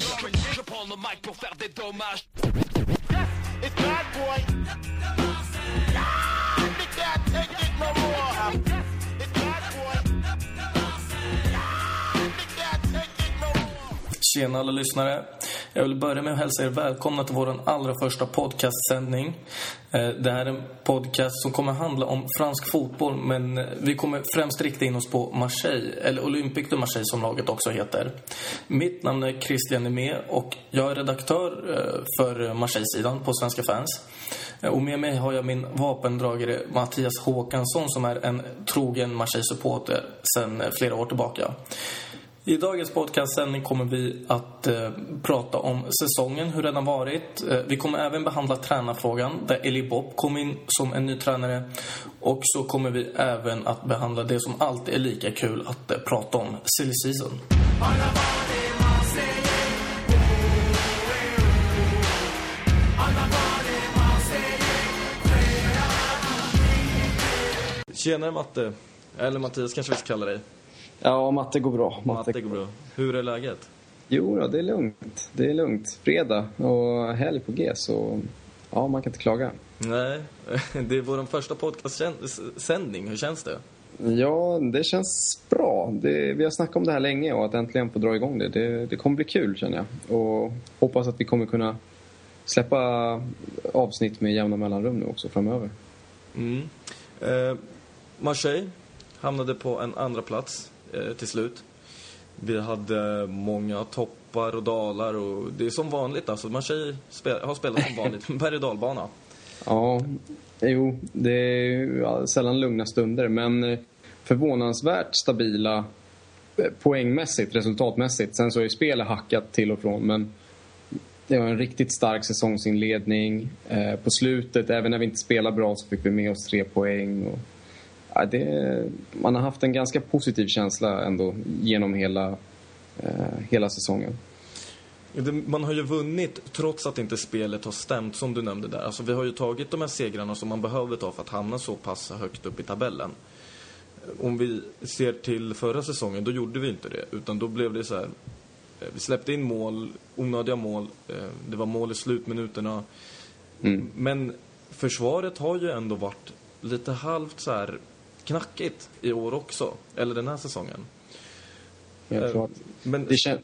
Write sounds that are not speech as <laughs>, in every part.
Je prends le mic pour faire des dommages. It's bad boy. Can't take it no more. It's bad boy. Can't take it no more. Tjena alla lyssnare. Jag vill börja med att hälsa er välkomna till vår allra första podcastsändning. Eh, det här är en podcast som kommer handla om fransk fotboll men eh, vi kommer främst rikta in oss på Marseille, eller Olympique de Marseille som laget också heter. Mitt namn är Christian Emé och jag är redaktör eh, för Marseille-sidan på Svenska fans. Och med mig har jag min vapendragare Mattias Håkansson som är en trogen Marseille-supporter sedan flera år tillbaka. I dagens podcastsändning kommer vi att eh, prata om säsongen, hur den har varit. Eh, vi kommer även behandla tränarfrågan, där Eli Bob kom in som en ny tränare. Och så kommer vi även att behandla det som alltid är lika kul att eh, prata om, silly season. Tjenare Matte. Eller Mattias kanske vi ska kalla dig. Ja, matte går bra. Matte går bra. Hur är läget? Jo, då, det är lugnt. Det är lugnt. Fredag och helg på G, så ja, man kan inte klaga. Nej, <laughs> det är vår första podcastsändning. Hur känns det? Ja, det känns bra. Det, vi har snackat om det här länge och att äntligen få dra igång det. Det, det kommer bli kul, känner jag. Och hoppas att vi kommer kunna släppa avsnitt med jämna mellanrum nu också framöver. Mm. Eh, Marseille hamnade på en andra plats Eh, till slut. Vi hade många toppar och dalar och det är som vanligt alltså. Marseille spel, har spelat som vanligt, berg och dalbana. Ja, jo, det är ju, sällan lugna stunder, men eh, förvånansvärt stabila eh, poängmässigt, resultatmässigt. Sen så är ju spelet hackat till och från, men det var en riktigt stark säsongsinledning. På slutet, även när vi inte spelade bra, så fick vi med oss tre poäng. Och, ja, det, man har haft en ganska positiv känsla ändå genom hela, eh, hela säsongen. Man har ju vunnit trots att inte spelet har stämt som du nämnde där. Alltså vi har ju tagit de här segrarna som man behöver ta för att hamna så pass högt upp i tabellen. Om vi ser till förra säsongen, då gjorde vi inte det. Utan då blev det så här. eh, Vi släppte in mål, onödiga mål. eh, Det var mål i slutminuterna. Mm. Men försvaret har ju ändå varit lite halvt så här knackigt i år också. Eller den här säsongen. Helt Eh, klart. Men, Det, kän,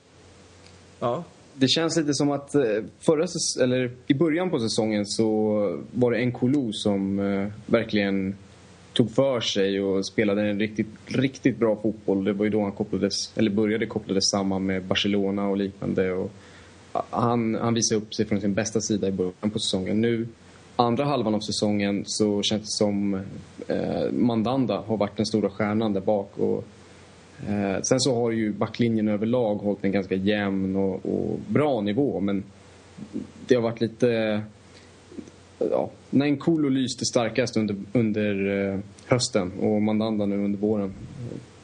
ja. det känns lite som att eh, förra säs- eller i början på säsongen så var det Nkulu som eh, verkligen tog för sig och spelade en riktigt, riktigt bra fotboll. Det var ju då han kopplades, eller började kopplades samman med Barcelona och liknande. Och han, han visade upp sig från sin bästa sida i början på säsongen. Nu, andra halvan av säsongen, så känns det som eh, Mandanda har varit den stora stjärnan där bak. Och, Eh, sen så har ju backlinjen överlag hållit en ganska jämn och, och bra nivå men det har varit lite... Ja, Nankolo lyste starkast under, under eh, hösten och Mandanda nu under våren.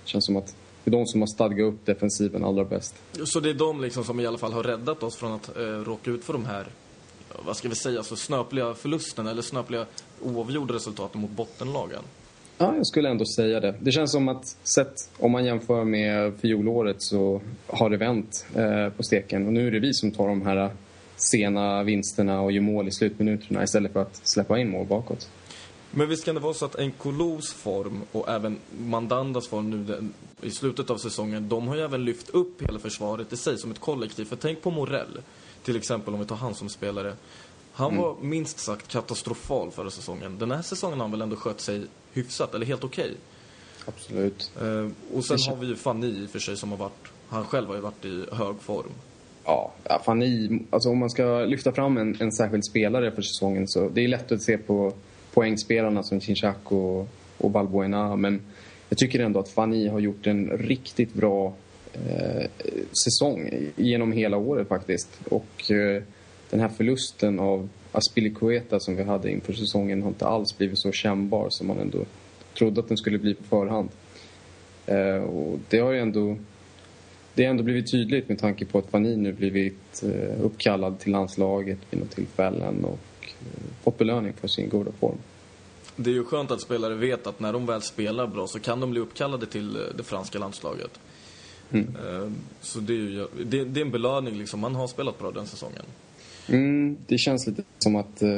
Det känns som att det är de som har stadgat upp defensiven allra bäst. Så det är de liksom som i alla fall har räddat oss från att eh, råka ut för de här, vad ska vi säga, så snöpliga förlusterna eller snöpliga oavgjorda resultaten mot bottenlagen. Ja, jag skulle ändå säga det. Det känns som att sett om man jämför med fjolåret så har det vänt eh, på steken. Och nu är det vi som tar de här sena vinsterna och gör mål i slutminuterna istället för att släppa in mål bakåt. Men visst kan det vara så att Nkolos form och även Mandandas form nu i slutet av säsongen, de har ju även lyft upp hela försvaret i sig som ett kollektiv. För tänk på Morell, till exempel om vi tar han som spelare. Han var minst sagt katastrofal förra säsongen. Den här säsongen har han väl ändå skött sig hyfsat, eller helt okej. Absolut. Eh, och sen har vi ju Fanny i och för sig som har varit, han själv har ju varit i hög form. Ja, ja fan i, alltså om man ska lyfta fram en, en särskild spelare för säsongen så det är lätt att se på poängspelarna som Chinchak och, och Balbuena men jag tycker ändå att Fanny har gjort en riktigt bra eh, säsong genom hela året faktiskt. Och eh, den här förlusten av Aspilicueta som vi hade inför säsongen har inte alls blivit så kännbar som man ändå trodde att den skulle bli på förhand. Eh, och det har ju ändå det har ändå blivit tydligt med tanke på att Fanny nu blivit eh, uppkallad till landslaget vid något tillfällen och eh, fått belöning för sin goda form. Det är ju skönt att spelare vet att när de väl spelar bra så kan de bli uppkallade till eh, det franska landslaget. Eh, Så det är, ju, det, det är en belöning liksom. Man har spelat bra den säsongen. Mm, det känns lite som att eh,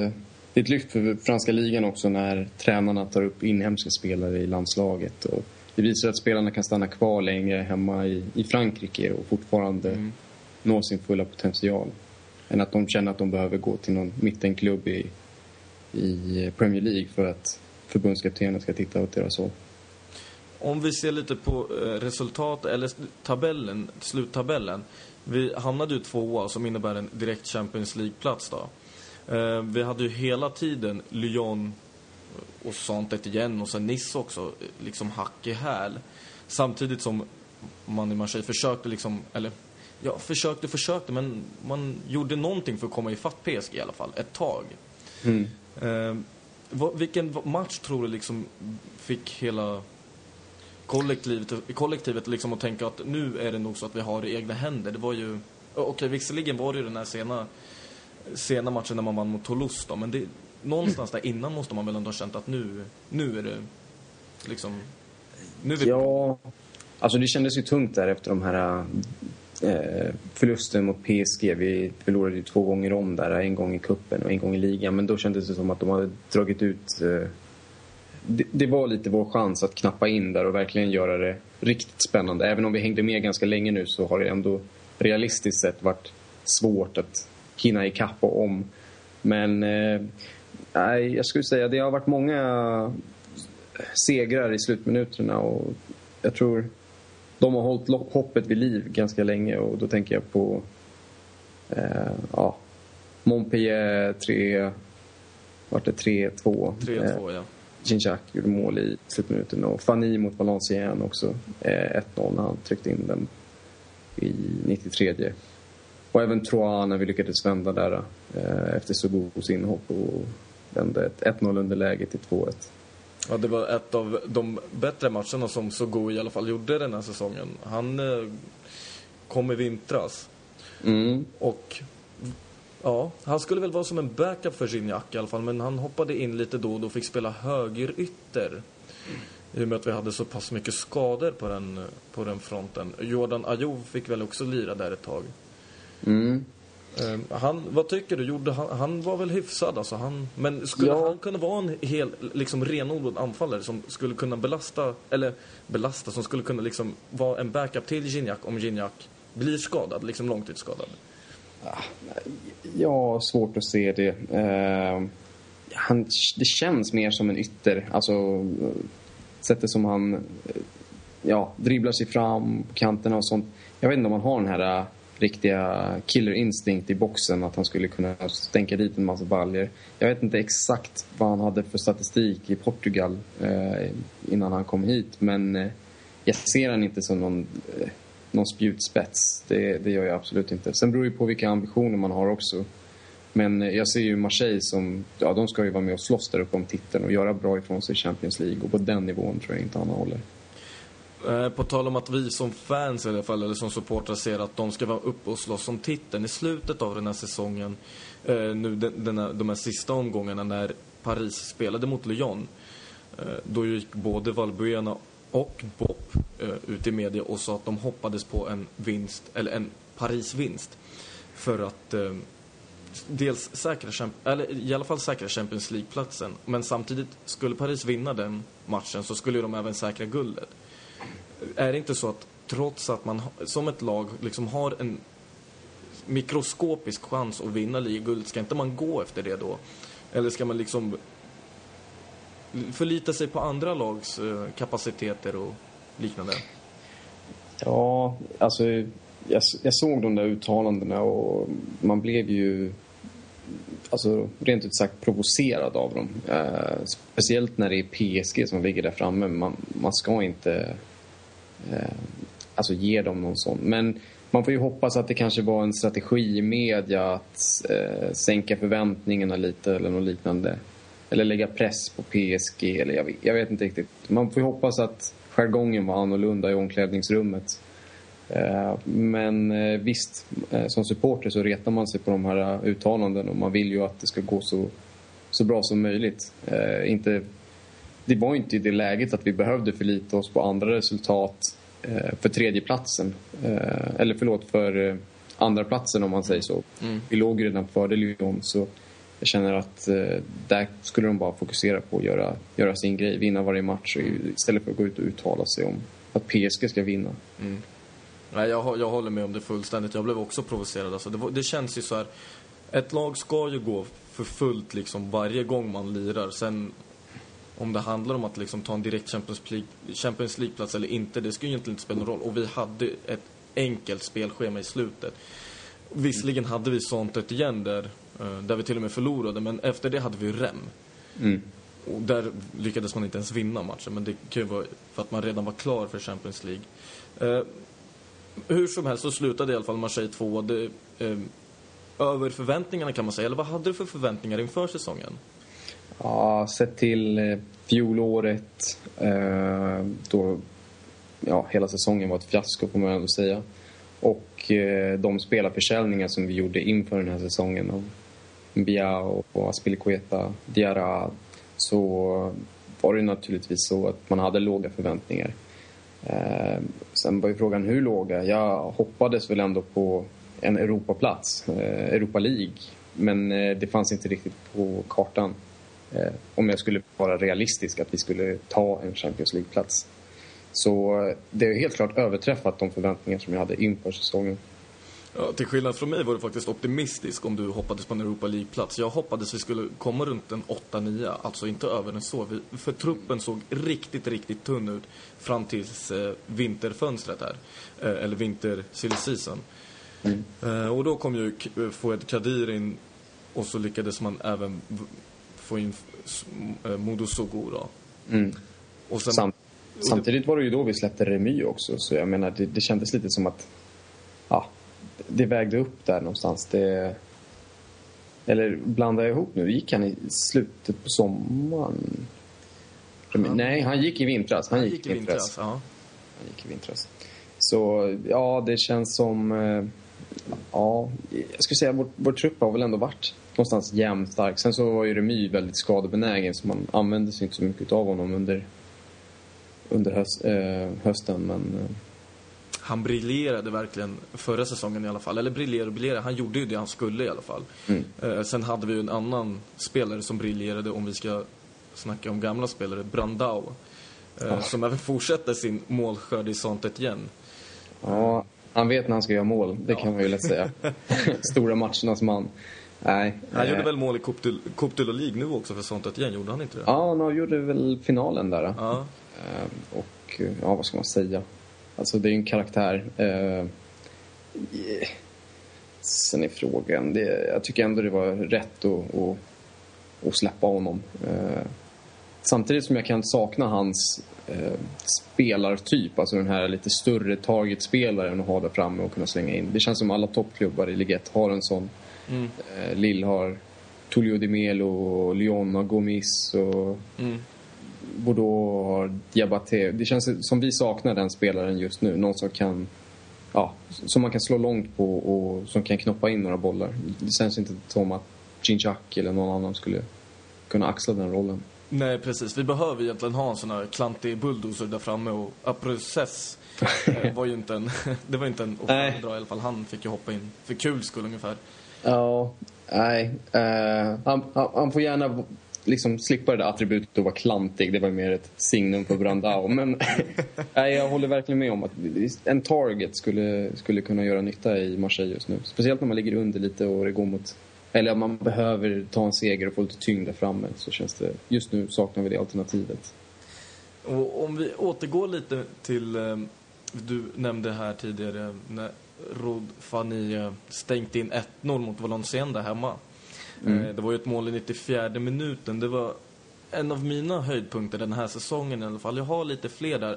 det är ett lyft för franska ligan också när tränarna tar upp inhemska spelare i landslaget. Och det visar att spelarna kan stanna kvar längre hemma i, i Frankrike och fortfarande nå sin fulla potential. Än att de känner att de behöver gå till någon mittenklubb i, i Premier League för att förbundskaptenen ska titta åt deras håll. Om vi ser lite på eh, resultat, eller tabellen, sluttabellen. Vi hamnade ju tvåa som innebär en direkt Champions League-plats då. Eh, Vi hade ju hela tiden Lyon och sånt igen och sen Nice också, eh, liksom hack i häl. Samtidigt som man i Marseille försökte liksom, eller ja, försökte, försökte, men man gjorde någonting för att komma ifatt PSG i alla fall, ett tag. Eh, vad, vilken match tror du liksom fick hela kollektivet, kollektivet liksom och tänka att nu är det nog så att vi har det i egna händer. Det var ju, okej visserligen var det ju den här sena, sena matchen när man vann mot Toulouse då, men det, någonstans där innan måste man väl ändå ha känt att nu, nu är det liksom, nu är vi Ja, alltså det kändes ju tungt där efter de här eh, förlusten mot PSG. Vi förlorade ju två gånger om där, en gång i kuppen och en gång i ligan. Men då kändes det som att de hade dragit ut... Eh, det, det var lite vår chans att knappa in där och verkligen göra det riktigt spännande. Även om vi hängde med ganska länge nu så har det ändå realistiskt sett varit svårt att hinna ikapp och om. Men eh, jag skulle säga det har varit många segrar i slutminuterna och jag tror de har hållit hoppet vid liv ganska länge och då tänker jag på eh, ja, Montpellier 3, vart det 3-2. 3-2 ja. Gignac gjorde mål i slutminuten och Fanny mot Valenciennes också. Eh, 1-0 när han tryckte in den i 93. Och även Troyes när vi lyckades vända där eh, efter Sogos inhopp och vände ett 1-0 underläge till 2-1. Ja, det var ett av de bättre matcherna som Sogo i alla fall gjorde den här säsongen. Han eh, kom i vintras. Mm. Och ja, han skulle väl vara som en backup för Gignac i alla fall. Men han hoppade in lite då och då fick spela högerytter. I och med att vi hade så pass mycket skador på den, på den fronten. Jordan Ayew fick väl också lira där ett tag. Mm. Eh, Han, vad tycker du? Gjorde han, han var väl hyfsad alltså. Han, men skulle Ja. han kunna vara en hel, liksom renodlad anfallare som skulle kunna belasta, eller belasta, som skulle kunna liksom vara en backup till Gignac om Gignac blir skadad, liksom långtidsskadad? Ja, svårt att se det. Eh, han, det känns mer som en ytter. Alltså, sättet som han eh, ja, dribblar sig fram på kanterna och sånt. Jag vet inte om han har den här eh, riktiga killer instinct i boxen. Att han skulle kunna stänka dit en massa baljer. Jag vet inte exakt vad han hade för statistik i Portugal eh, innan han kom hit. Men eh, jag ser han inte som någon eh, någon spjutspets. Det, det gör jag absolut inte. Sen beror det på vilka ambitioner man har också. Men eh, jag ser ju Marseille som, ja de ska ju vara med och slåss där uppe om titeln och göra bra ifrån sig i Champions League. Och på den nivån tror jag inte han håller. Eh, på tal om att vi som fans i alla fall, eller som supportrar ser att de ska vara uppe och slåss om titeln. I slutet av den här säsongen, eh, nu den, här, de här sista omgångarna när Paris spelade mot Lyon. Då gick både Valbuena och BOP eh, ut i media och sa att de hoppades på en vinst, eller en Paris-vinst. För att eh, dels säkra, eller i alla fall säkra Champions League-platsen. Men samtidigt, skulle Paris vinna den matchen så skulle de även säkra guldet är det inte så att trots att man som ett lag liksom har en mikroskopisk chans att vinna ligaguld, ska inte man gå efter det då? Eller ska man liksom förlita sig på andra lags eh, kapaciteter och liknande? Ja, alltså jag, jag såg de där uttalandena och man blev ju alltså, rent ut sagt provocerad av dem. Eh, speciellt när det är PSG som ligger där framme. Man, man ska inte eh, alltså ge dem någon sån. Men man får ju hoppas att det kanske var en strategi i media att eh, sänka förväntningarna lite eller något liknande. Eller lägga press på PSG. Eller jag, vet- jag vet inte riktigt. Man får ju hoppas att jargongen var annorlunda i omklädningsrummet. Eh, Men eh, visst, eh, som supporter så retar man sig på de här uttalanden och man vill ju att det ska gå så, så bra som möjligt. Inte, det var inte i det läget att vi behövde förlita oss på andra resultat för tredjeplatsen. Eller förlåt, för eh, andra platsen om man säger så. Mm. Vi låg redan före Lyon så jag känner att eh, där skulle de bara fokusera på att göra, göra sin grej, vinna varje match och, istället för att gå ut och uttala sig om att PSG ska vinna. Mm. Nej, jag, jag håller med om det fullständigt. Jag blev också provocerad. Alltså, det, det känns ju så här... Ett lag ska ju gå för fullt liksom varje gång man lirar. Sen om det handlar om att liksom ta en direkt Champions League- Champions League-plats eller inte, det ska ju egentligen inte spela någon roll. Och vi hade ett enkelt spelschema i slutet. Visserligen hade vi sånt ett igen där, där vi till och med förlorade, men efter det hade vi rem. Mm. Och där lyckades man inte ens vinna matchen, men det kan ju vara för att man redan var klar för Champions League. Eh, hur som helst så slutade i alla fall Marseille 2. Det, eh, över förväntningarna kan man säga. Eller vad hade du för förväntningar inför säsongen? Ja, sett till eh, fjolåret eh, då ja, hela säsongen var ett fiasko får man ändå säga. Och eh, de spelarförsäljningar som vi gjorde inför den här säsongen Biao och Aspilicueta, Diarra så var det naturligtvis så att man hade låga förväntningar. Eh, sen var ju frågan hur låga. Jag hoppades väl ändå på en Europaplats, eh, Europa League. Men eh, det fanns inte riktigt på kartan. Eh, om jag skulle vara realistisk att vi skulle ta en Champions League-plats. Så eh, det har helt klart överträffat de förväntningar som jag hade inför säsongen. Ja, till skillnad från mig var du faktiskt optimistisk om du hoppades på en Europa League-plats. Jag hoppades vi skulle komma runt en 8-9, alltså inte över än så. Vi, för truppen såg riktigt, riktigt tunn ut fram tills eh, vinterfönstret här. Eh, eller vinter season. Eh, och då kom ju Fouad Kadir in och så lyckades man även få in eh, Modo Sogo då. Mm. Och sen, Sam, samtidigt var det ju då vi släppte Remy också, så jag menar det, det kändes lite som att ja, det vägde upp där någonstans. Det, eller blandar jag ihop nu? Gick han i slutet på sommaren? Remy, nej, han gick i vintras. Han, han gick i vintras. Ja. Han gick i vintras. Så ja, det känns som... eh, Ja, jag skulle säga att vår, vår trupp har väl ändå varit någonstans jämnt stark. Sen så var ju Remy väldigt skadebenägen så man använde sig inte så mycket av honom under, under höst, eh, hösten. Men eh, Han briljerade verkligen förra säsongen i alla fall. Eller briljerade och briljerade, han gjorde ju det han skulle i alla fall. Eh, sen hade vi ju en annan spelare som briljerade, om vi ska snacka om gamla spelare, Brandao. Eh, Som även fortsätter sin målskörd i sånt igen. ja, han vet när han ska göra mål, det kan man ju lätt säga. <laughs> Stora matchernas man. Nej. Han eh, gjorde väl mål i Coupe de- la Ligue nu också för sånt igen, gjorde han inte det? Ja, han gjorde väl finalen där. Ja. Eh, och ja, vad ska man säga? Alltså det är ju en karaktär. Eh, sen är frågan, det, jag tycker ändå det var rätt att, att, att släppa honom. Eh, samtidigt som jag kan sakna hans eh, spelartyp, alltså den här lite större targetspelaren att ha där framme och kunna slänga in. Det känns som alla toppklubbar i Ligue 1 har en sån. Mm. Eh, Lille har Tullio Di Melo, Lyon har Gomis och Mm. Bordeaux har Diabaté. Det känns som vi saknar den spelaren just nu. Någon som kan ja, som man kan slå långt på och som kan knoppa in några bollar. Det känns inte som att Ginchak eller någon annan skulle kunna axla den rollen. Nej, precis. Vi behöver egentligen ha en sån här klantig bulldozer där framme och Aprocess eh, var ju inte en... <laughs> det var inte en föredra i alla fall. Han fick ju hoppa in för kul skull ungefär. Ja, nej. eh, han, han, han får gärna liksom slippa det där attributet att vara klantig. Det var mer ett signum för Brandao. Men <laughs> nej, jag håller verkligen med om att en target skulle, skulle kunna göra nytta i Marseille just nu. Speciellt när man ligger under lite och det går mot... Eller om man behöver ta en seger och få lite tyngd där framme så känns det... Just nu saknar vi det alternativet. Och om vi återgår lite till... Eh, du nämnde här tidigare när Rod Fanny eh, stängt in 1-0 mot Valenciennes där hemma. Eh, det var ju ett mål i 94 minuten. Det var en av mina höjdpunkter den här säsongen i alla fall. Jag har lite fler där.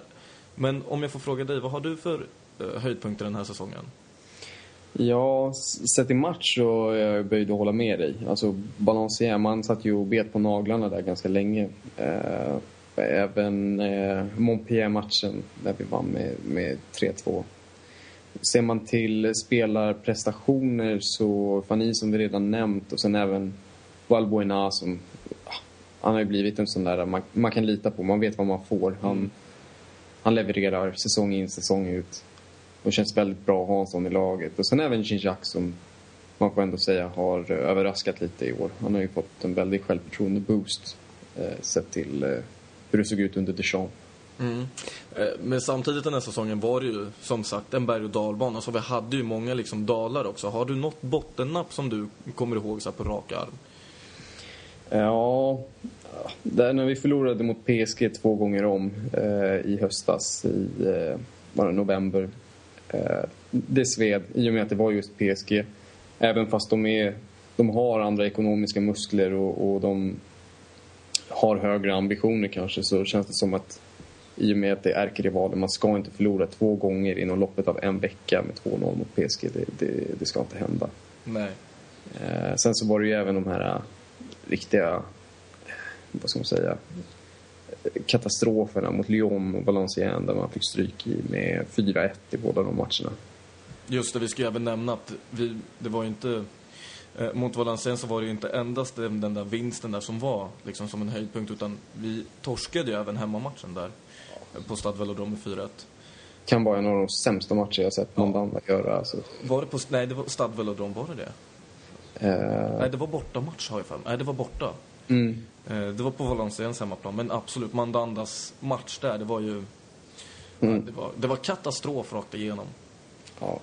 Men om jag får fråga dig, vad har du för eh, höjdpunkter den här säsongen? Ja, sett i match så är jag böjd att hålla med dig. Alltså, Valenciennes, man satt ju och bet på naglarna där ganska länge. Eh, även eh, Montpellier-matchen där vi vann med, med 3-2. Ser man till spelarprestationer så Fanny som vi redan nämnt och sen även Valbuena som... Han har ju blivit en sån där man, man kan lita på, man vet vad man får. Han, han levererar säsong in, säsong ut. Och känns väldigt bra att ha en sån i laget. Och sen även Ginjak som man får ändå säga har överraskat lite i år. Han har ju fått en väldig självförtroende-boost eh, sett till eh, hur det såg ut under Deschamps. Mm. Men samtidigt den här säsongen var det ju som sagt en berg och dalbana. Så vi hade ju många liksom dalar också. Har du något bottennapp som du kommer ihåg så på rak arm? Ja, där när vi förlorade mot PSG två gånger om eh, i höstas i eh, var det november. Eh, det sved i och med att det var just PSG. Även fast de, är, de har andra ekonomiska muskler och, och de har högre ambitioner kanske så känns det som att i och med att det är ärkerivaler, man ska inte förlora två gånger inom loppet av en vecka med 2-0 mot PSG. Det, det, det, ska inte hända. Nej. Eh, sen så var det ju även de här uh, riktiga, vad ska man säga, katastroferna mot Lyon och Valenciennes där man fick stryk i med 4-1 i båda de matcherna. Just det, vi ska även nämna att vi, det var ju inte... Eh, mot Valenciennes så var det ju inte endast den, den där vinsten där som var liksom som en höjdpunkt utan vi torskade ju även hemmamatchen där eh, på Stade Velodrome med 4-1. Kan vara en av de sämsta matcher jag sett Mandanda göra. Alltså. Var det på... Nej, det var Stade Velodrome, var det det? Eh, Nej, det var bortamatch har jag för mig. Nej, det var borta. mm. Eh, det var på Valenciennes hemmaplan, men absolut, Mandandas match där, det var ju... Mm. Ja, det, var, det var katastrof rakt igenom. ja.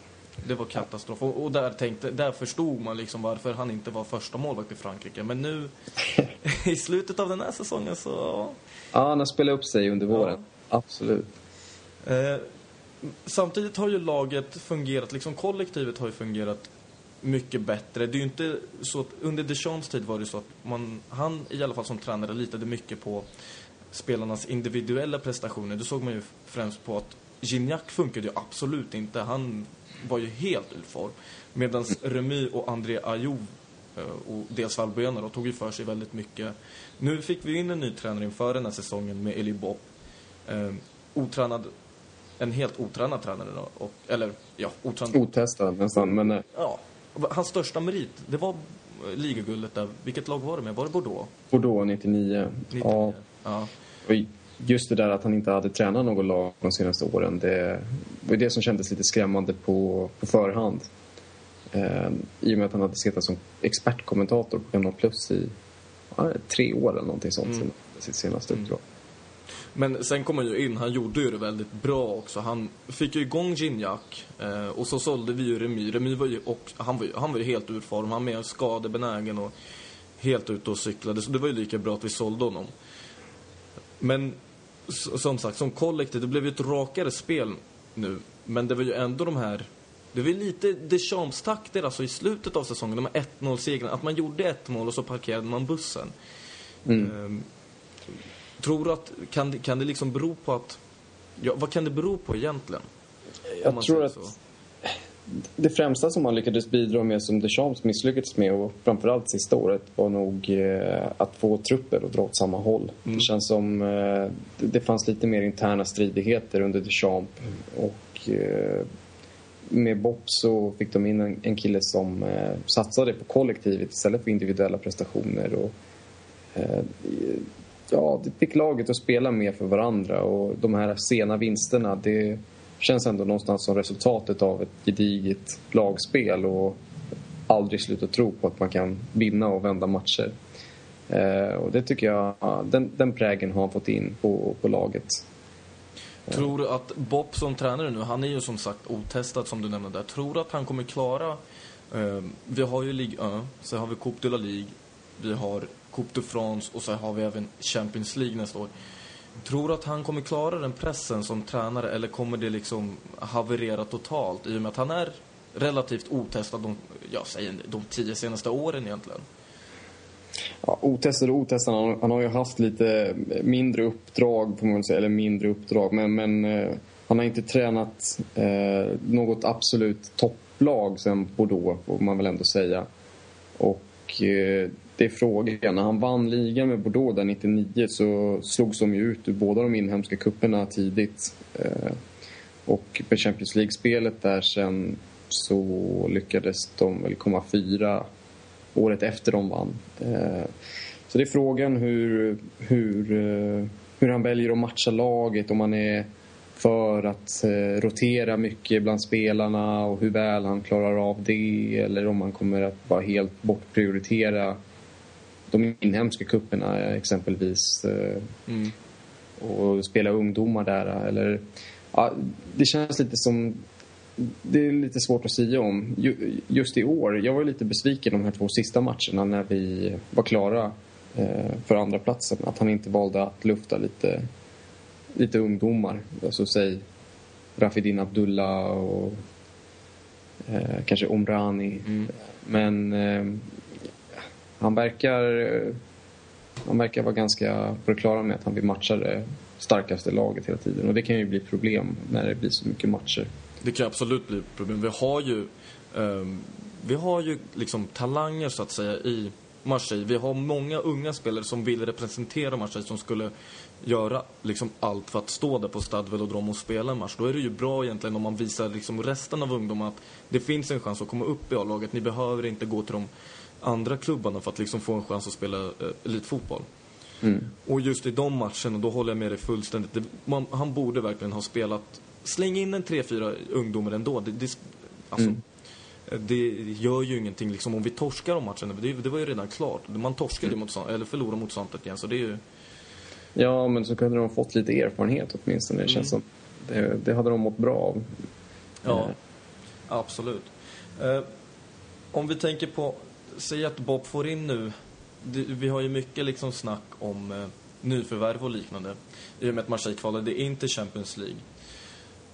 Det var katastrof. Och, och där, tänkte, där förstod man liksom varför han inte var första målvakt i Frankrike. Men nu, <laughs> i slutet av den här säsongen så... ja. ja, han har spelat upp sig under våren. Absolut. Eh, samtidigt har ju laget fungerat, liksom kollektivet har ju fungerat mycket bättre. Det är ju inte så att under Deschamps tid var det så att man, han i alla fall som tränare litade mycket på spelarnas individuella prestationer. Det såg man ju främst på att Gignac funkade ju absolut inte. Han var ju helt ur form. Medan Remy och André Ayew eh, och dels Valbuena då, tog ju för sig väldigt mycket. Nu fick vi in en ny tränare inför den här säsongen med Eli Bopp. Eh, otränad, en helt otränad tränare då. Och, eller ja, otränad. Otestad nästan, men eh, Ja, hans största merit, det var eh, ligaguldet där. Vilket lag var det med? Var det Bordeaux? Bordeaux 99. 99. Ja, ja. just det där att han inte hade tränat något lag de senaste åren. Det var det som kändes lite skrämmande på, på förhand. Eh, I och med att han hade suttit som expertkommentator på Kanal Plus i ja, tre år eller någonting sånt. Mm. Mm. Sitt senaste uppdrag. Men sen kom han ju in, han gjorde ju det väldigt bra också. Han fick ju igång Gignac eh, och så sålde vi ju Remy. Remy var ju, och, han, var ju, han var ju helt ur form, han var mer skadebenägen och helt ute och cyklade. Så det var ju lika bra att vi sålde honom. Men som sagt, som kollektiv, det blev ju ett rakare spel nu. Men det var ju ändå de här... Det var ju lite Deschamps-takter alltså i slutet av säsongen, de här 1-0-segrarna. Att man gjorde ett mål och så parkerade man bussen. Ehm, tror du att, kan det, kan det liksom bero på att... Ja, vad kan det bero på egentligen? Jag tror att så. det främsta som han lyckades bidra med som Deschamps misslyckades med och framförallt sista året var nog eh, att få trupper att dra åt samma håll. Det känns som eh, det, fanns lite mer interna stridigheter under Deschamps och eh, med Bob så fick de in en, en kille som eh, satsade på kollektivet istället för individuella prestationer och eh, ja, det fick laget att spela mer för varandra och de här sena vinsterna det känns ändå någonstans som resultatet av ett gediget lagspel och aldrig sluta tro på att man kan vinna och vända matcher. Eh, och det tycker jag, den, den prägen har han fått in på, på laget. Tror du att Bob som tränare nu, han är ju som sagt otestad som du nämnde där. Tror du att han kommer klara... Eh, vi har ju Ligue 1, sen har vi Coupe de la Ligue, vi har Coupe de France och så har vi även Champions League nästa år. Tror du att han kommer klara den pressen som tränare eller kommer det liksom haverera totalt i och med att han är relativt otestad de, jag säger de tio senaste åren egentligen? Ja, otestad och otestad. Han, han har ju haft lite mindre uppdrag, får man väl säga. Eller mindre uppdrag. Men, men eh, han har inte tränat eh, något absolut topplag sen Bordeaux, får man väl ändå säga. Och eh, det är frågan. När han vann ligan med Bordeaux där 99 så slogs de ju ut ur båda de inhemska kupperna tidigt. Eh, och på Champions League-spelet där sen så lyckades de väl komma fyra året efter de vann. Eh, så det är frågan hur, hur, eh, hur han väljer att matcha laget, om han är för att rotera mycket bland spelarna och hur väl han klarar av det eller om han kommer att bara helt bortprioritera de inhemska kupperna exempelvis eh, Mm. och spela ungdomar där eller ja, det känns lite som det är lite svårt att säga om. Ju- Just i år, jag var lite besviken de här två sista matcherna när vi var klara eh, för andra platsen. Att han inte valde att lufta lite, lite ungdomar. Alltså säg Rafidin Abdullah och eh, kanske Omrani. Men eh, han verkar han verkar vara ganska på det klara med att han vill matcha det starkaste laget hela tiden. Och det kan ju bli problem när det blir så mycket matcher. Det kan absolut bli problem. Vi har ju, ehm, vi har ju liksom talanger så att säga i Marseille. Vi har många unga spelare som vill representera Marseille som skulle göra liksom allt för att stå där på Stade Velodrome och spela en match. Då är det ju bra egentligen om man visar liksom resten av ungdomarna att det finns en chans att komma upp i A-laget. Ni behöver inte gå till de andra klubbarna för att liksom få en chans att spela eh, elitfotboll. Och just i de matcherna, då håller jag med dig fullständigt. Det, man, han borde verkligen ha spelat... Släng in en tre, fyra ungdomar ändå. Det, det, alltså, det gör ju ingenting liksom om vi torskar de matcherna. Det, det var ju redan klart. Man torskade ju mot eller förlorade mot Santet igen. Så det är ju... Ja, men så kunde de ha fått lite erfarenhet åtminstone. Det känns som det, det hade de mått bra av. Ja, absolut. Eh, om vi tänker på, säg att Bob får in nu, det, vi har ju mycket liksom snack om eh, nyförvärv och liknande. I och med att Marseille kvalade in till Champions League.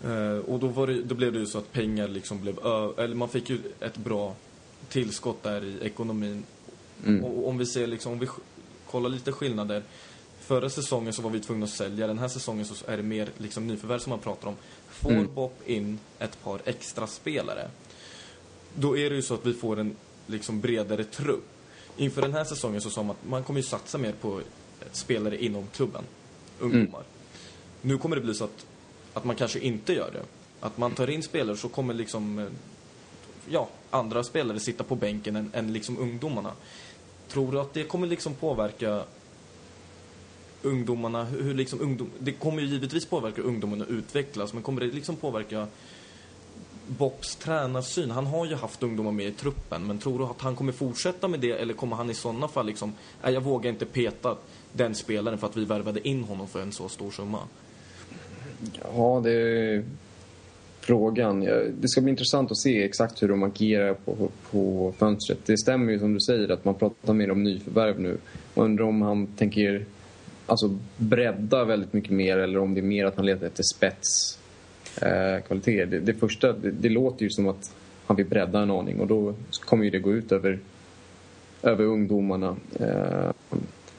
Eh, och då, det, då blev det ju så att pengar liksom blev ö, eller man fick ju ett bra tillskott där i ekonomin. Och om vi ser liksom, om vi kollar lite skillnader. Förra säsongen så var vi tvungna att sälja, den här säsongen så är det mer liksom nyförvärv som man pratar om. Får Bob in ett par extra spelare då är det ju så att vi får en liksom bredare trupp. Inför den här säsongen så sa man att man kommer ju satsa mer på spelare inom klubben, ungdomar. Nu kommer det bli så att, att man kanske inte gör det. Att man tar in spelare så kommer liksom, eh, ja, andra spelare sitta på bänken än, än liksom ungdomarna. Tror du att det kommer liksom påverka ungdomarna, hur hur liksom ungdom, det kommer ju givetvis påverka ungdomarna att utvecklas, men kommer det liksom påverka Bobs tränarsyn? Han har ju haft ungdomar med i truppen, men tror du att han kommer fortsätta med det eller kommer han i sådana fall liksom, nej jag vågar inte peta den spelaren för att vi värvade in honom för en så stor summa? Ja, det är frågan. Det ska bli intressant att se exakt hur de agerar på, på fönstret. Det stämmer ju som du säger att man pratar mer om nyförvärv nu. Man undrar om han tänker alltså, bredda väldigt mycket mer eller om det är mer att han letar efter spets eh, kvalitet. Det, det första, det, det låter ju som att han vill bredda en aning och då kommer ju det gå ut över, över ungdomarna. Eh,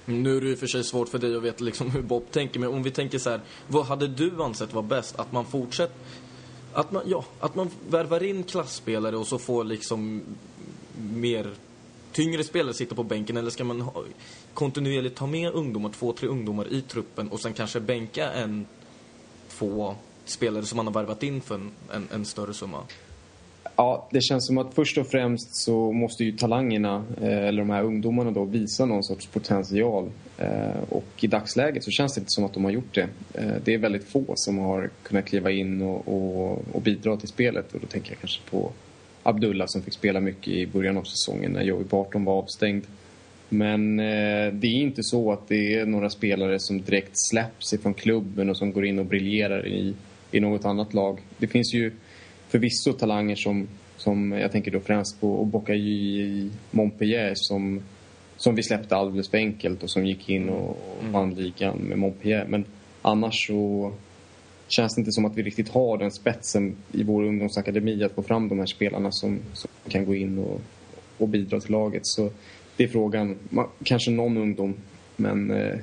Nu är det ju för sig svårt för dig att veta liksom hur Bob tänker, men om vi tänker så här, vad hade du ansett vara bäst? Att man fortsätter, att man, ja, att man värvar in klassspelare och så får liksom mer tyngre spelare sitta på bänken eller ska man ha, kontinuerligt ta med ungdomar, två, tre ungdomar i truppen och sen kanske bänka en, två spelare som man har värvat in för en, en, en större summa? Ja, det känns som att först och främst så måste ju talangerna, eh, eller de här ungdomarna då, visa någon sorts potential. Eh, och i dagsläget så känns det inte som att de har gjort det. Eh, det är väldigt få som har kunnat kliva in och, och, och bidra till spelet. Och då tänker jag kanske på Abdullah som fick spela mycket i början av säsongen när Joey Barton var avstängd. Men det är inte så att det är några spelare som direkt släpps ifrån klubben och som går in och briljerar i, i något annat lag. Det finns ju förvisso talanger som, som jag tänker då främst på Obokayi i Montpellier som, som vi släppte alldeles för enkelt och som gick in och, och vann ligan med Montpellier. Men annars så känns det inte som att vi riktigt har den spetsen i vår ungdomsakademi att få fram de här spelarna som, som kan gå in och, och bidra till laget. Så det är frågan. Ma- Kanske någon ungdom, men eh,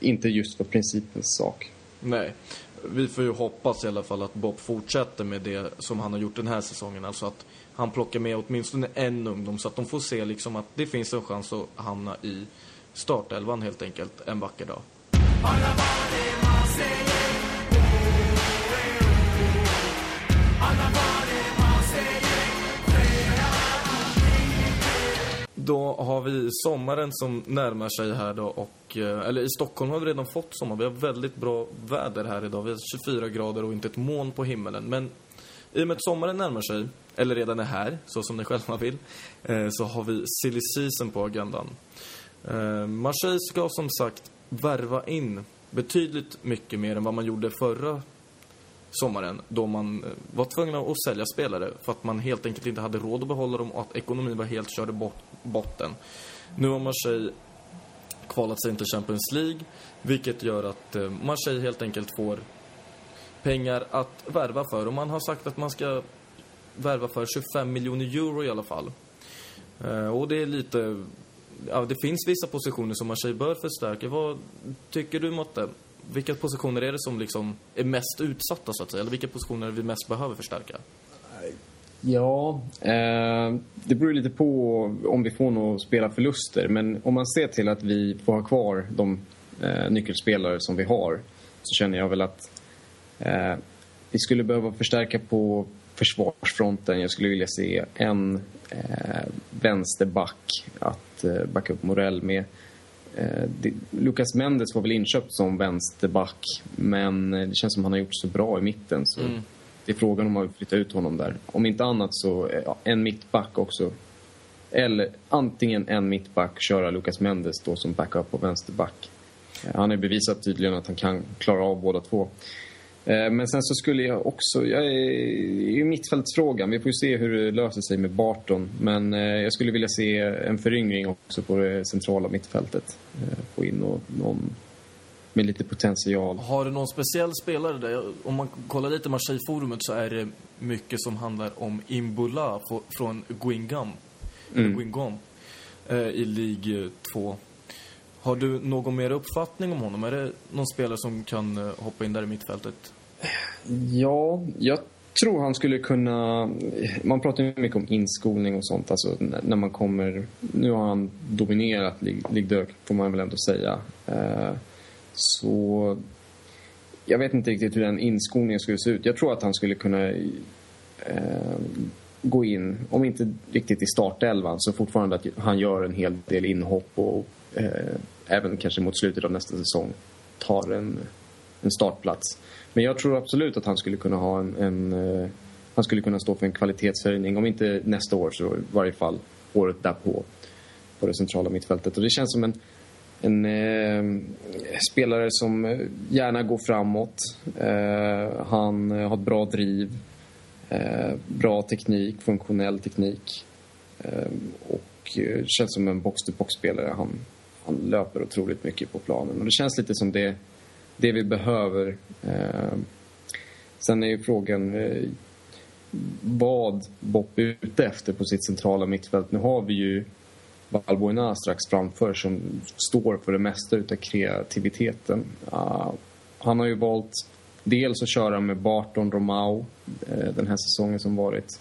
inte just för principens sak. Nej. Vi får ju hoppas i alla fall att Bob fortsätter med det som han har gjort den här säsongen. Alltså att han plockar med åtminstone en ungdom så att de får se liksom att det finns en chans att hamna i startelvan helt enkelt en vacker dag. Då har vi sommaren som närmar sig här då och, eh, eller i Stockholm har vi redan fått sommar. Vi har väldigt bra väder här idag. Vi har 24 grader och inte ett moln på himmelen. Men i och med att sommaren närmar sig, eller redan är här, så som ni själva vill, eh, så har vi silly season på agendan. Eh, Marseille ska som sagt värva in betydligt mycket mer än vad man gjorde förra sommaren då man eh, var tvungna att sälja spelare för att man helt enkelt inte hade råd att behålla dem och att ekonomin var helt körd i botten. Nu har Marseille kvalat sig till Champions League vilket gör att eh, Marseille helt enkelt får pengar att värva för och man har sagt att man ska värva för 25 miljoner euro i alla fall. Eh, och det är lite... Ja, det finns vissa positioner som Marseille bör förstärka. Vad tycker du, Motte? Vilka positioner är det som liksom är mest utsatta, så att säga? Eller vilka positioner vi mest behöver förstärka? Ja, eh, det beror lite på om vi får några spela förluster. Men om man ser till att vi får ha kvar de eh, nyckelspelare som vi har så känner jag väl att eh, vi skulle behöva förstärka på försvarsfronten. Jag skulle vilja se en eh, vänsterback att eh, backa upp Morell med. Eh, Lucas Mendes var väl inköpt som vänsterback men eh, det känns som han har gjort så bra i mitten så Mm. det är frågan om man vill flytta ut honom där. Om inte annat så eh, ja, en mittback också. Eller antingen en mittback, köra Lucas Mendes då som backup och vänsterback. Han har bevisat tydligen att han kan klara av båda två. Eh, Men sen så skulle jag också, jag är i mittfältsfrågan. Vi får ju se hur det löser sig med Barton. Men eh, jag skulle vilja se en föryngring också på det centrala mittfältet. Eh, Få in nå- någon med lite potential. Har du någon speciell spelare där? Om man kollar lite Marseille-forumet så är det mycket som handlar om Imbola få- från Guingamp, Mm. Guingamp eh, i Ligue 2. Har du någon mer uppfattning om honom? Är det någon spelare som kan eh, hoppa in där i mittfältet? Ja, jag tror han skulle kunna... Man pratar ju mycket om inskolning och sånt. Alltså när man kommer... Nu har han dominerat Ligue får man väl ändå säga. Eh, så... Jag vet inte riktigt hur den inskolningen skulle se ut. Jag tror att han skulle kunna eh, gå in, om inte riktigt i startelvan, så fortfarande att han gör en hel del inhopp och eh, även kanske mot slutet av nästa säsong tar en, en startplats. Men jag tror absolut att han skulle kunna ha en, en eh, han skulle kunna stå för en kvalitetshöjning, om inte nästa år så i varje fall året därpå på det centrala mittfältet. Och det känns som en, en eh, spelare som gärna går framåt. Eh, han har ett bra driv, eh, bra teknik, funktionell teknik. Eh, och eh, känns som en box-to-box-spelare. Han, han löper otroligt mycket på planen. Och det känns lite som det, det vi behöver. Eh, sen är ju frågan eh, vad Bopp är ute efter på sitt centrala mittfält. Nu har vi ju Valbuena strax framför som står för det mesta utav kreativiteten. Uh, han har ju valt dels att köra med Barton Romao uh, eh, den här säsongen som varit.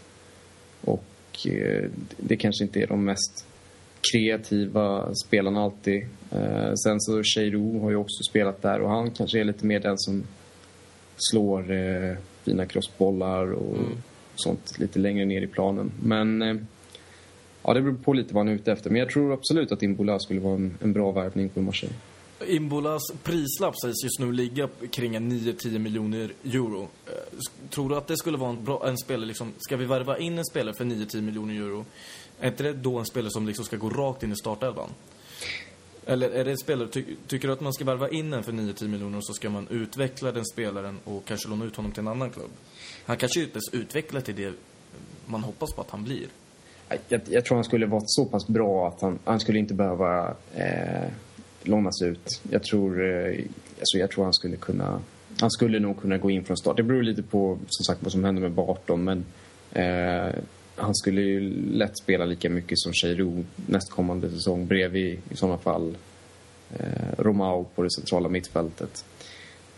Och uh, det kanske inte är de mest kreativa spelarna alltid. Eh, sen så Cheirou har ju också spelat där och han kanske är lite mer den som slår eh, fina crossbollar och sånt lite längre ner i planen. Men eh, ja, det beror på lite vad han är ute efter. Men jag tror absolut att Imbola skulle vara en, en bra värvning på Marseille. Imbolas prislapp sägs just nu ligga kring en 9-10 miljoner euro. Eh, Tror du att det skulle vara en, bra, en spelare, liksom, ska vi värva in en spelare för 9-10 miljoner euro? Är inte det då en spelare som liksom ska gå rakt in i startelvan? Eller är det en spelare, ty, tycker du att man ska värva in en för 9-10 miljoner och så ska man utveckla den spelaren och kanske låna ut honom till en annan klubb? Han kanske inte ens utvecklar till det man hoppas på att han blir. Jag, jag tror han skulle vara så pass bra att han, han skulle inte behöva eh, lånas ut. Jag tror, eh, alltså jag tror han skulle kunna... Han skulle nog kunna gå in från start. Det beror lite på som sagt vad som händer med Barton men eh, han skulle ju lätt spela lika mycket som Cheirou nästkommande säsong bredvid i sådana fall eh, Romao på det centrala mittfältet.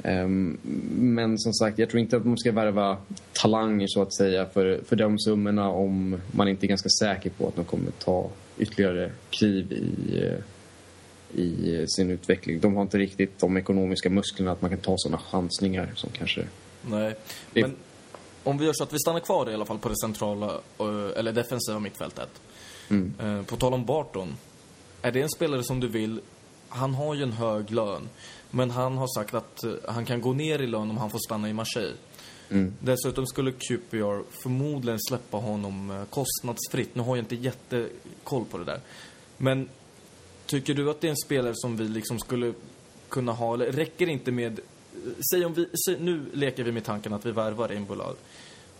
Ehm, Men som sagt, jag tror inte att man ska värva talanger så att säga för, för de summorna om man inte är ganska säker på att de kommer ta ytterligare kliv i, eh, i sin utveckling. De har inte riktigt de ekonomiska musklerna att man kan ta sådana chansningar som kanske... Nej, men om vi gör så att vi stannar kvar i alla fall på det centrala, eh, eller defensiva mittfältet. Eh, På tal om Barton. Är det en spelare som du vill... Han har ju en hög lön. Men han har sagt att eh, han kan gå ner i lön om han får stanna i Marseille. Dessutom skulle QPR förmodligen släppa honom kostnadsfritt. Nu har jag inte jättekoll på det där. Men tycker du att det är en spelare som vi liksom skulle kunna ha, eller räcker det inte med... Säg om vi, säg, nu leker vi med tanken att vi värvar Imbula.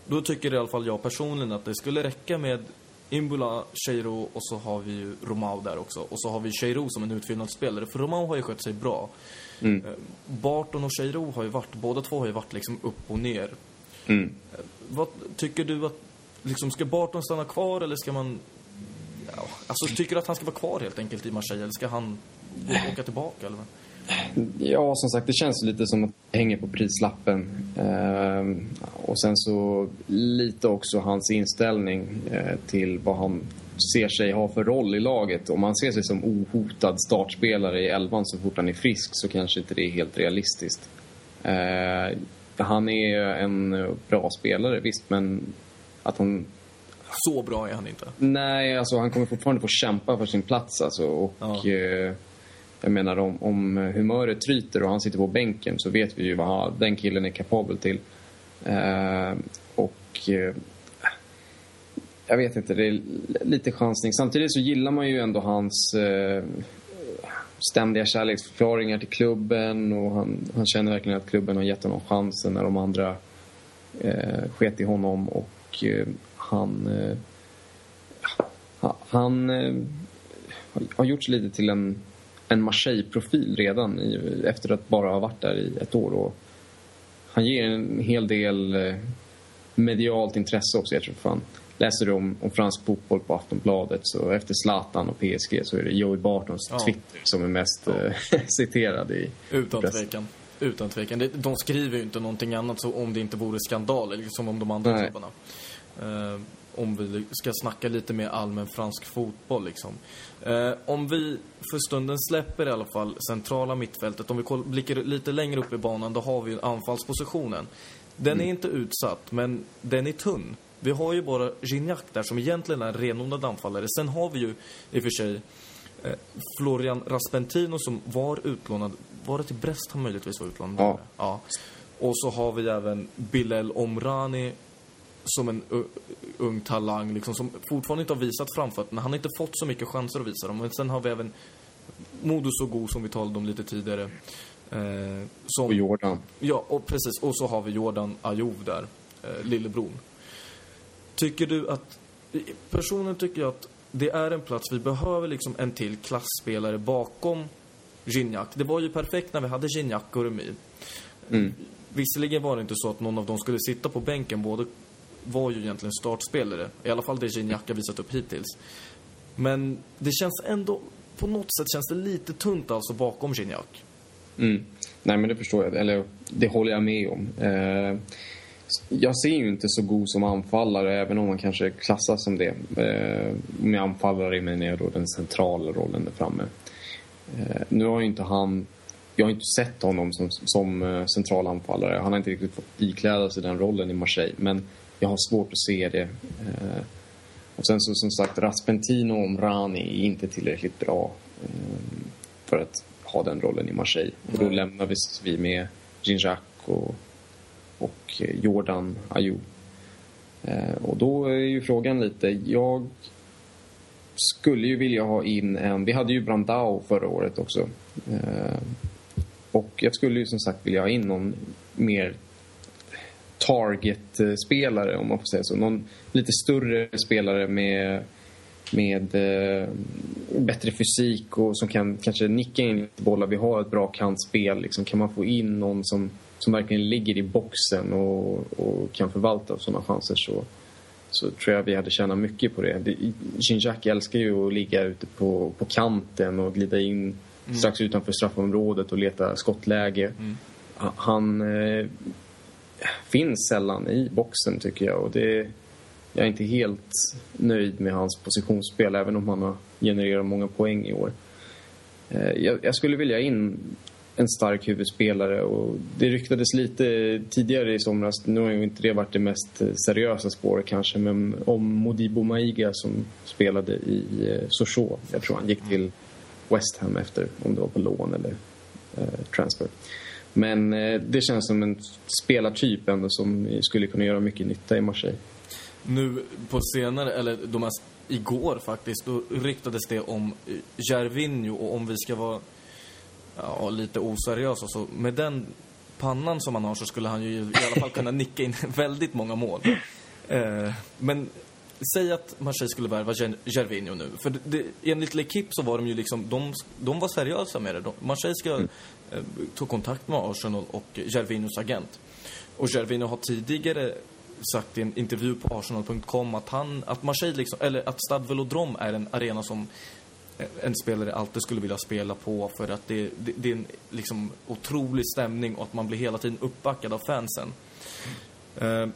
Då tycker i alla fall jag personligen att det skulle räcka med Imbula, Cheiro och så har vi ju Romao där också. Och så har vi Cheiro som en utfyllnadsspelare, för Romao har ju skött sig bra. Eh, Barton och Cheiro har ju varit, båda två har ju varit liksom upp och ner. Eh, Vad tycker du att, liksom ska Barton stanna kvar eller ska man... Ja, alltså tycker du att han ska vara kvar helt enkelt i Marseille eller ska han gå och åka tillbaka eller? Ja, som sagt, det känns lite som att det hänger på prislappen. Ehm, och sen så lite också hans inställning eh, till vad han ser sig ha för roll i laget. Om han ser sig som ohotad startspelare i elvan så fort han är frisk så kanske inte det är helt realistiskt. Eh, han är en bra spelare, visst, men att han Så bra är han inte. Nej, alltså han kommer fortfarande få kämpa för sin plats alltså. Och Ja. eh, jag menar om, om humöret tryter och han sitter på bänken så vet vi ju vad han- den killen är kapabel till. Eh, och eh, jag vet inte, det är lite chansning. Samtidigt så gillar man ju ändå hans eh, ständiga kärleksförklaringar till klubben och han, han känner verkligen att klubben har gett honom chansen när de andra eh, sket i honom och eh, han eh, han eh, har- har gjorts lite till en, en Marseille-profil redan i, efter att bara ha varit där i ett år. Och han ger en hel del eh, medialt intresse också. Jag tror fan. Läser du om, om fransk fotboll på Aftonbladet så efter Zlatan och PSG så är det Joey Bartons Ja. Twitter som är mest eh, <laughs> citerad i Utan pressen. tvekan. Utan tvekan. De skriver ju inte någonting annat så om det inte vore skandal, eller som om de andra Nej. klubbarna. Om vi ska snacka lite mer allmän fransk fotboll liksom. Eh, om vi för stunden släpper i alla fall centrala mittfältet, om vi blickar lite längre upp i banan, då har vi ju anfallspositionen. Den är inte utsatt, men den är tunn. Vi har ju bara Gignac där som egentligen är en renodlad anfallare. Sen har vi ju i och för sig eh, Florian Raspentino som var utlånad. Var det till Brest han möjligtvis var utlånad? Ja. ja. Och så har vi även Bilal Omrani som en ung talang liksom, som fortfarande inte har visat framfötterna. Han har inte fått så mycket chanser att visa dem. Men sen har vi även Modo Sogo som vi talade om lite tidigare. Eh, som, Och Jordan. Ja, och precis. Och så har vi Jordan Ayoub där, eh, lillebron. Tycker du att... Personen tycker jag att det är en plats, vi behöver liksom en till klassspelare bakom Gignac. Det var ju perfekt när vi hade Gignac och Remy. Visserligen var det inte så att någon av dem skulle sitta på bänken, båda var ju egentligen startspelare. I alla fall det Gignac har visat upp hittills. Men det känns ändå, på något sätt känns det lite tunt alltså bakom Gignac. Mm. Nej, men det förstår jag. Eller det håller jag med om. Eh, jag ser ju inte så god som anfallare, även om man kanske klassas som det. Eh, med anfallare menar jag då den centrala rollen där framme. Eh, nu har ju inte han... Jag har inte sett honom som, som eh, central anfallare. Han har inte riktigt fått ikläda sig den rollen i Marseille. Men jag har svårt att se det. Eh, och sen så som sagt, Raspentino och Omrani är inte tillräckligt bra eh, för att ha den rollen i Marseille. Och då lämnar vi, med Ginjac och, och eh, Jordan. Eh, och då är ju frågan lite, jag skulle ju vilja ha in en, vi hade ju Brandao förra året också. Eh, och jag skulle ju som sagt vilja ha in någon mer target-spelare om man får säga så. Någon lite större spelare med, med eh, bättre fysik och som kan kanske nicka in lite bollar. Vi har ett bra kantspel. Liksom, kan man få in någon som, som verkligen ligger i boxen och, och kan förvalta sådana chanser så, så tror jag vi hade tjänat mycket på det. Ginjak älskar ju att ligga ute på, på kanten och glida in strax utanför straffområdet och leta skottläge. Ha- Han eh, finns sällan i boxen tycker jag och det, jag är inte helt nöjd med hans positionsspel även om han har genererat många poäng i år. Eh, jag, jag skulle vilja in en stark huvudspelare. Och det ryktades lite tidigare i somras, nu har ju inte det varit det mest eh, seriösa spåret kanske, men om Modibo Maiga som spelade i eh, Sochaux. Jag tror han gick till West Ham efter, om det var på lån eller eh, transfer. Men eh, det känns som en spelartyp ändå som skulle kunna göra mycket nytta i Marseille. Nu på senare, eller de här, igår faktiskt, då ryktades det om Gervinho och om vi ska vara ja, lite oseriösa så med den pannan som han har så skulle han ju i alla fall kunna <laughs> nicka in väldigt många mål. Eh, men säg att Marseille skulle värva Gervinho nu. För det, det, enligt L'Equipe så var de ju liksom, de, de var seriösa med det. De, Marseille ska mm. Eh, tog kontakt med Arsenal och Gervinos agent. Och Gervino har tidigare sagt i en intervju på Arsenal.com att han, att Marseille liksom, eller att Stade Velodrome är en arena som eh, en spelare alltid skulle vilja spela på för att det, det, det, är en liksom otrolig stämning och att man blir hela tiden uppbackad av fansen. Eh,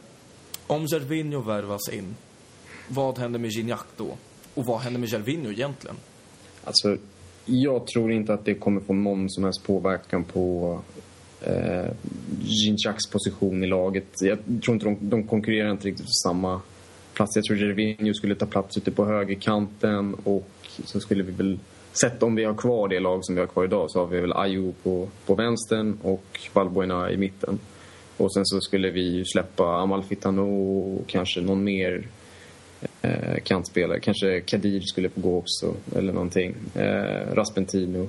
om Gervinho värvas in, vad händer med Gignac då? Och vad händer med Gervinho egentligen? Alltså, jag tror inte att det kommer få någon som helst påverkan på eh, Gignacs position i laget. Jag tror inte de, de konkurrerar inte riktigt på samma plats. Jag tror Gervinho skulle ta plats ute på högerkanten och så skulle vi väl, sett om vi har kvar det lag som vi har kvar idag så har vi väl Ayo på, på vänstern och Valbuena i mitten. Och sen så skulle vi släppa Amalfitano och kanske någon mer eh, kantspelare. Kanske Kadir skulle få gå också eller någonting. Eh, Raspentino.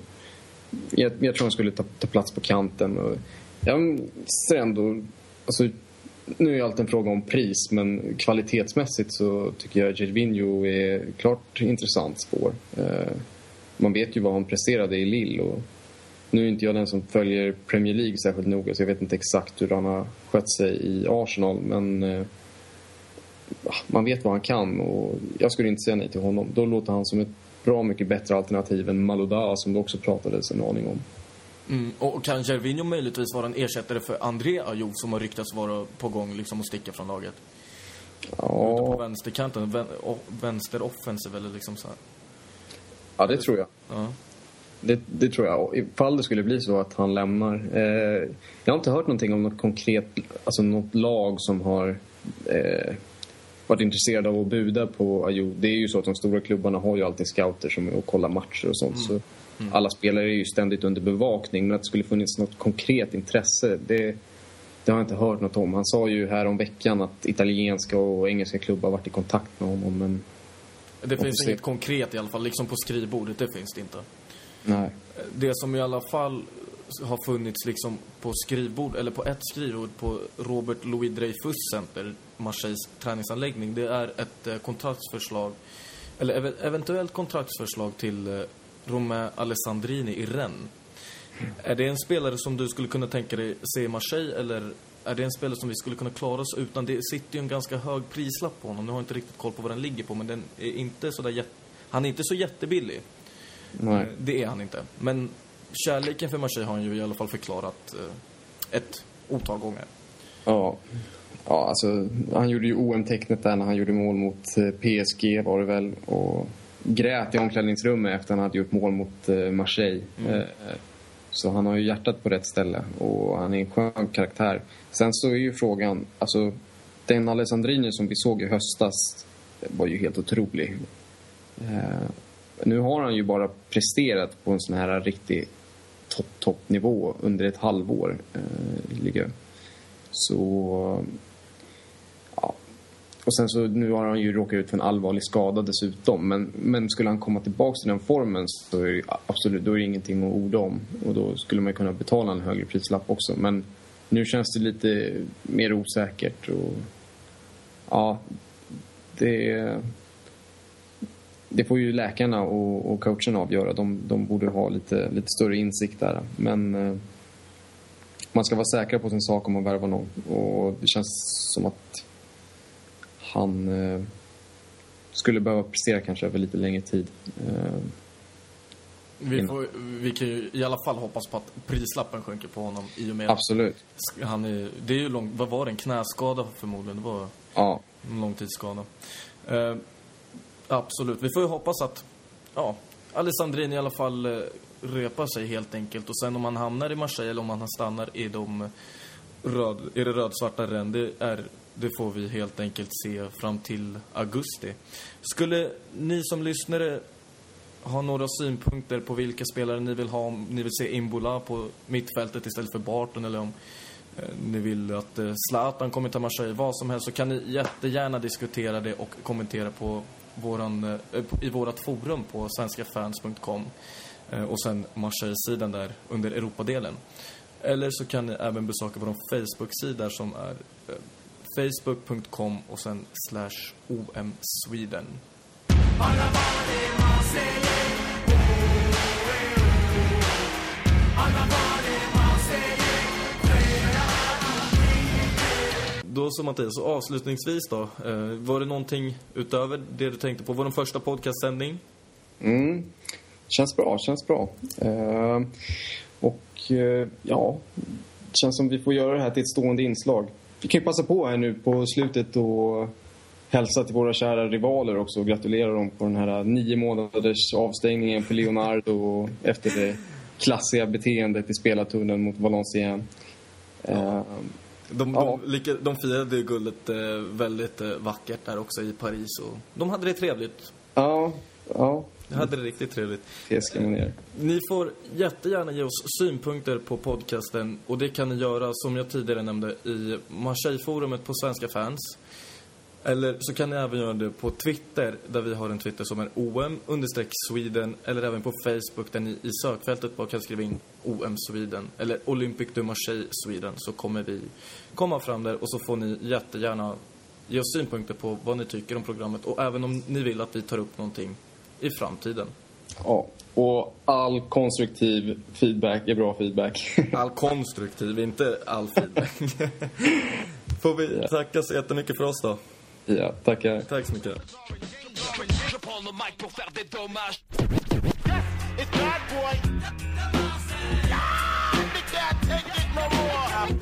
Jag, jag tror han skulle ta, ta plats på kanten. Och jag ser ändå... Alltså, nu är allt en fråga om pris, men kvalitetsmässigt så tycker jag Gervinho är klart intressant spår. Eh, man vet ju vad han presterade i Lille och nu är inte jag den som följer Premier League särskilt noga så jag vet inte exakt hur han har skött sig i Arsenal, men eh, man vet vad han kan och jag skulle inte säga nej till honom. Då låter han som ett bra mycket bättre alternativ än Malouda som det också pratades en aning om. Mm, och kan Gervinho möjligtvis vara en ersättare för André Ayew som har ryktats vara på gång liksom att sticka från laget? Ja. Ute på vänsterkanten, vän, vänster offensiv eller liksom så här. Ja, det tror jag. Ja. Det, det, tror jag. Ifall det skulle bli så att han lämnar. Eh, jag har inte hört någonting om något konkret, alltså något lag som har eh, varit intresserade av att buda på Ayew. Det är ju så att de stora klubbarna har ju alltid scouter som är och kollar matcher och sånt. Mm. Så Mm. Alla spelare är ju ständigt under bevakning, men att det skulle funnits något konkret intresse, det, det har jag inte hört något om. Han sa ju här om veckan att italienska och engelska klubbar varit i kontakt med honom, men... Det finns inget konkret i alla fall, liksom på skrivbordet, det finns det inte. Nej. Det som i alla fall har funnits liksom på skrivbord, eller på ett skrivbord på Robert Louis Dreyfus Center, Marseilles träningsanläggning, det är ett eh, kontraktsförslag, eller ev eventuellt kontraktsförslag till eh, Romain Alessandrini i Rennes. Är det en spelare som du skulle kunna tänka dig se i Marseille eller är det en spelare som vi skulle kunna klara oss utan? Det sitter ju en ganska hög prislapp på honom. Nu har jag inte riktigt koll på vad den ligger på men den är inte så där Han är inte så jättebillig. Nej. Det är han inte. Men kärleken för Marseille har han ju i alla fall förklarat eh, ett otal gånger. Ja. Ja, alltså han gjorde ju OM-tecknet där när han gjorde mål mot eh, PSG var det väl och grät i omklädningsrummet efter att han hade gjort mål mot eh, Marseille. Mm. Så han har ju hjärtat på rätt ställe och han är en skön karaktär. Sen så är ju frågan, alltså den Alessandrini som vi såg i höstas var ju helt otrolig. Nu har han ju bara presterat på en sån här riktig topp, toppnivå under ett halvår eh, Så och sen så nu har han ju råkat ut för en allvarlig skada dessutom. Men, men skulle han komma tillbaka till den formen så är det absolut, då är det ingenting att orda om. Och då skulle man kunna betala en högre prislapp också. Men nu känns det lite mer osäkert och ja, det, det får ju läkarna och, och coacherna avgöra. De, de borde ha lite, lite större insikt där. Men eh, man ska vara säker på sin sak om man värvar någon. Och det känns som att han eh, skulle behöva prestera kanske över lite längre tid. Eh, vi, får, vi kan ju i alla fall hoppas på att prislappen sjunker på honom i och med Absolut. Han är, det är ju lång, vad var det, en knäskada förmodligen? Det var ja. en långtidsskada. Absolut, vi får ju hoppas att ja, Alessandrini i alla fall eh, sig helt enkelt. Och sen om han hamnar i Marseille eller om han stannar i de eh, röd, i det rödsvarta ren, det, är, det får vi helt enkelt se fram till augusti. Skulle ni som lyssnare ha några synpunkter på vilka spelare ni vill ha, om ni vill se Imbola på mittfältet istället för Barton eller om eh, ni vill att eh, Zlatan kommer till Marseille, vad som helst, så kan ni jättegärna diskutera det och kommentera på våran, eh, i vårt forum på svenskafans.com eh, och sen Marseille-sidan där under Europadelen. Eller så kan ni även besöka vår Facebook-sida som är eh, facebook.com och sen slash omsweden. Då så Mattias, så avslutningsvis då. Eh, var det någonting utöver det du tänkte på? Var det första podcastsändning? Mm. Känns bra, känns bra. Eh, och eh, ja, känns som vi får göra det här till ett stående inslag. Vi kan ju passa på här nu på slutet och hälsa till våra kära rivaler också och gratulera dem på den här nio månaders avstängningen för Leonardo efter det klassiga beteendet i spelartunneln mot Valencia. Eh, de, Ja. de, de firade ju guldet eh, väldigt eh, vackert där också i Paris och de hade det trevligt. ja, ja, De hade det riktigt trevligt. det ska man göra. Ni får jättegärna ge oss synpunkter på podcasten och det kan ni göra som jag tidigare nämnde i Marseille-forumet på Svenska fans. Eller så kan ni även göra det på Twitter där vi har en Twitter som är OM understreck Sweden eller även på Facebook där ni i sökfältet bara kan skriva in OM Sweden eller Olympic de Marseille Sweden så kommer vi komma fram där och så får ni jättegärna ge oss synpunkter på vad ni tycker om programmet och även om ni vill att vi tar upp någonting i framtiden. Ja, och all konstruktiv feedback är bra feedback. <laughs> All konstruktiv, inte all feedback. <laughs> Får vi tacka så jättemycket för oss då. Ja, tackar. Tack så mycket. It's bad boy. Ah, they can't take it no more.